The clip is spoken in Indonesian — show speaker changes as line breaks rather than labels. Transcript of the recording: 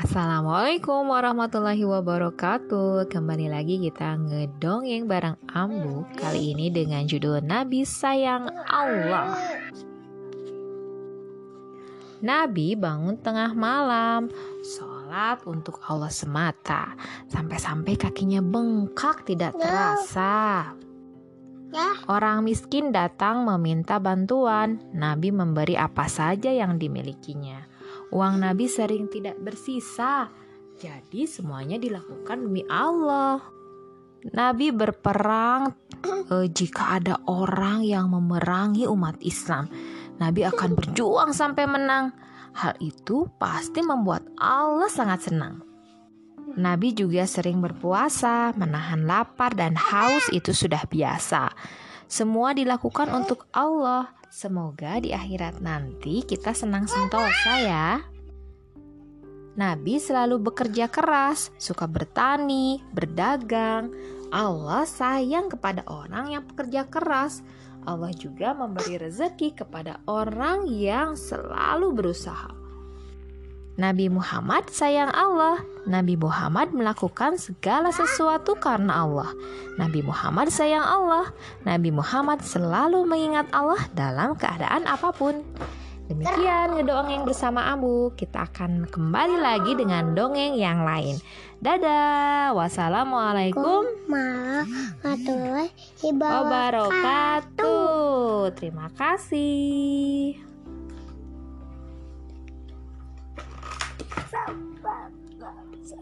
Assalamualaikum warahmatullahi wabarakatuh. Kembali lagi kita ngedongeng bareng Ambu Kali ini dengan judul Nabi Sayang Allah. Nabi bangun tengah malam Sholat untuk Allah semata. Sampai-sampai kakinya bengkak tidak terasa. Orang miskin datang meminta bantuan. Nabi memberi apa saja yang dimilikinya Uang Nabi sering tidak bersisa, jadi semuanya dilakukan demi Allah. Nabi berperang eh, jika ada orang yang memerangi umat Islam. Nabi akan berjuang sampai menang. Hal itu pasti membuat Allah sangat senang. Nabi juga sering berpuasa, menahan lapar dan haus itu sudah biasa. Semua dilakukan untuk Allah. Semoga di akhirat nanti kita senang sentosa ya. Nabi selalu bekerja keras, suka bertani, berdagang. Allah sayang kepada orang yang bekerja keras. Allah juga memberi rezeki kepada orang yang selalu berusaha. Nabi Muhammad sayang Allah. Nabi Muhammad melakukan segala sesuatu karena Allah. Nabi Muhammad sayang Allah. Nabi Muhammad selalu mengingat Allah dalam keadaan apa pun. Demikian ngedongeng bersama Abu. Kita akan kembali lagi dengan dongeng yang lain. Dadah. Wassalamualaikum warahmatullahi wabarakatuh. Terima kasih. 爸爸在